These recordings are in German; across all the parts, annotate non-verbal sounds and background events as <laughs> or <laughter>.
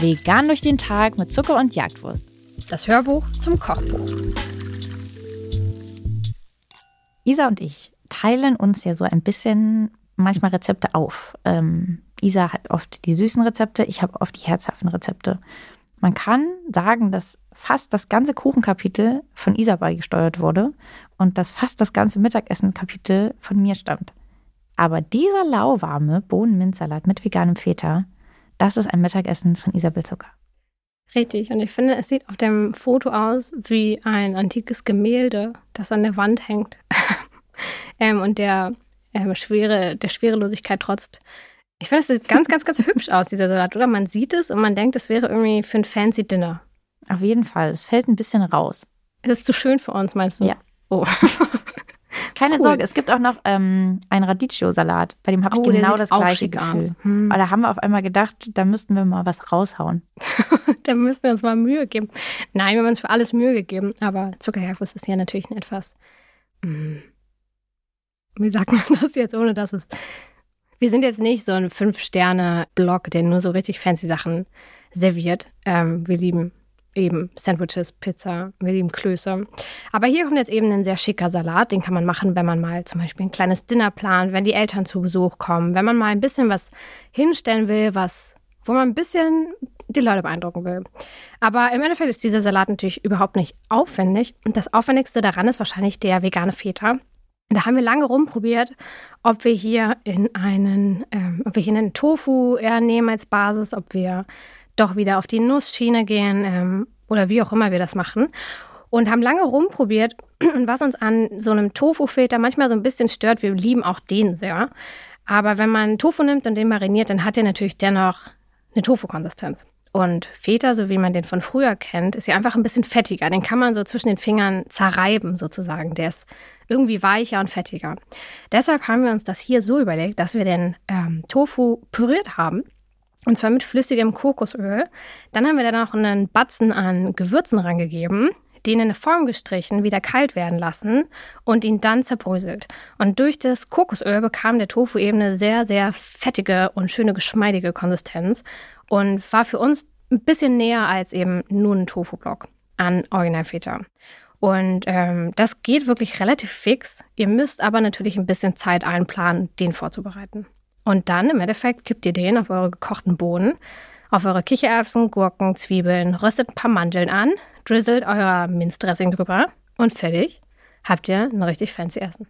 Vegan durch den Tag mit Zucker und Jagdwurst. Das Hörbuch zum Kochbuch. Isa und ich teilen uns ja so ein bisschen manchmal Rezepte auf. Ähm, Isa hat oft die süßen Rezepte, ich habe oft die herzhaften Rezepte. Man kann sagen, dass fast das ganze Kuchenkapitel von Isa beigesteuert wurde und dass fast das ganze Mittagessen-Kapitel von mir stammt. Aber dieser lauwarme Bohnenminzsalat mit veganem Feta, das ist ein Mittagessen von Isabel Zucker. Richtig, und ich finde, es sieht auf dem Foto aus wie ein antikes Gemälde, das an der Wand hängt <laughs> ähm, und der ähm, Schwere, der Schwerelosigkeit trotzt. Ich finde, es sieht ganz, ganz, ganz hübsch aus, dieser Salat, oder? Man sieht es und man denkt, es wäre irgendwie für ein fancy Dinner. Auf jeden Fall, es fällt ein bisschen raus. Es ist zu schön für uns, meinst du? Ja. Oh. <laughs> Keine cool. Sorge, es gibt auch noch ähm, einen Radicchio-Salat, bei dem habe ich Oh, genau das gleiche Gefühl. Hm. Aber da haben wir auf einmal gedacht, da müssten wir mal was raushauen. <laughs> da müssen wir uns mal Mühe geben. Nein, wir haben uns für alles Mühe gegeben, aber Zuckerjagdwurst ist hier natürlich ein etwas. mm, Wie sagt man <laughs> das jetzt, ohne dass es. Wir sind jetzt nicht so ein Fünf-Sterne-Blog, der nur so richtig fancy Sachen serviert. Ähm, wir lieben eben Sandwiches, Pizza, wir lieben Klöße. Aber hier kommt jetzt eben ein sehr schicker Salat. Den kann man machen, wenn man mal zum Beispiel ein kleines Dinner plant, wenn die Eltern zu Besuch kommen, wenn man mal ein bisschen was hinstellen will, was, wo man ein bisschen die Leute beeindrucken will. Aber im Endeffekt ist dieser Salat natürlich überhaupt nicht aufwendig. Und das Aufwendigste daran ist wahrscheinlich der vegane Feta. Da haben wir lange rumprobiert, ob wir hier in einen, ähm, ob wir hier einen Tofu eher nehmen als Basis, ob wir doch wieder auf die Nussschiene gehen ähm, oder wie auch immer wir das machen. Und haben lange rumprobiert. <clears throat> Und was uns an so einem Tofu-Filter manchmal so ein bisschen stört, wir lieben auch den sehr. Aber wenn man Tofu nimmt und den mariniert, dann hat er natürlich dennoch eine Tofu-Konsistenz. Und Feta, so wie man den von früher kennt, ist ja einfach ein bisschen fettiger. Den kann man so zwischen den Fingern zerreiben, sozusagen. Der ist irgendwie weicher und fettiger. Deshalb haben wir uns das hier so überlegt, dass wir den ähm, Tofu püriert haben. Und zwar mit flüssigem Kokosöl. Dann haben wir da noch einen Batzen an Gewürzen rangegeben, den in eine Form gestrichen, wieder kalt werden lassen und ihn dann zerbröselt. Und durch das Kokosöl bekam der Tofu eben eine sehr, sehr fettige und schöne geschmeidige Konsistenz und war für uns ein bisschen näher als eben nur ein Tofu-Block an Original Feta. Und ähm, das geht wirklich relativ fix. Ihr müsst aber natürlich ein bisschen Zeit einplanen, den vorzubereiten. Und dann im Endeffekt kippt ihr den auf eure gekochten Bohnen, auf eure Kichererbsen, Gurken, Zwiebeln, röstet ein paar Mandeln an, drizzelt euer Minzdressing drüber und fertig habt ihr ein richtig fancy Essen.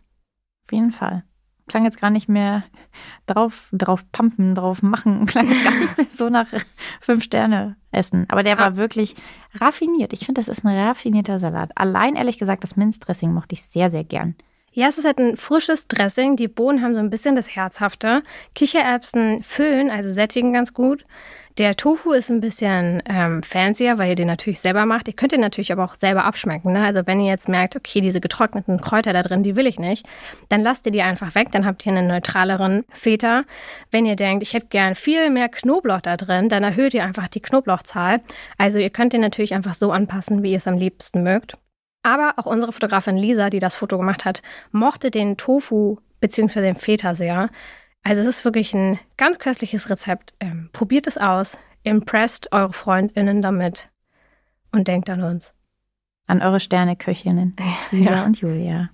Auf jeden Fall. Klang jetzt gar nicht mehr drauf, drauf pumpen, drauf machen. <laughs> Klang jetzt gar nicht mehr so nach fünf Sterne essen. Aber der war wirklich raffiniert. Ich finde, das ist ein raffinierter Salat. Allein ehrlich gesagt, das Minzdressing mochte ich sehr, sehr gern. Ja, es ist halt ein frisches Dressing. Die Bohnen haben so ein bisschen das Herzhafte. Kichererbsen füllen, also sättigen ganz gut. Der Tofu ist ein bisschen ähm, fancier, weil ihr den natürlich selber macht. Ihr könnt den natürlich aber auch selber abschmecken. Ne? Also wenn ihr jetzt merkt, okay, diese getrockneten Kräuter da drin, die will ich nicht, dann lasst ihr die einfach weg. Dann habt ihr einen neutraleren Feta. Wenn ihr denkt, ich hätte gern viel mehr Knoblauch da drin, dann erhöht ihr einfach die Knoblauchzahl. Also ihr könnt den natürlich einfach so anpassen, wie ihr es am liebsten mögt. Aber auch unsere Fotografin Lisa, die das Foto gemacht hat, mochte den Tofu bzw. den Feta sehr. Also es ist wirklich ein ganz köstliches Rezept. Ähm, probiert es aus, impresst eure FreundInnen damit und denkt an uns. An eure Sterneköchinnen, <laughs> Lisa Ja. und Julia.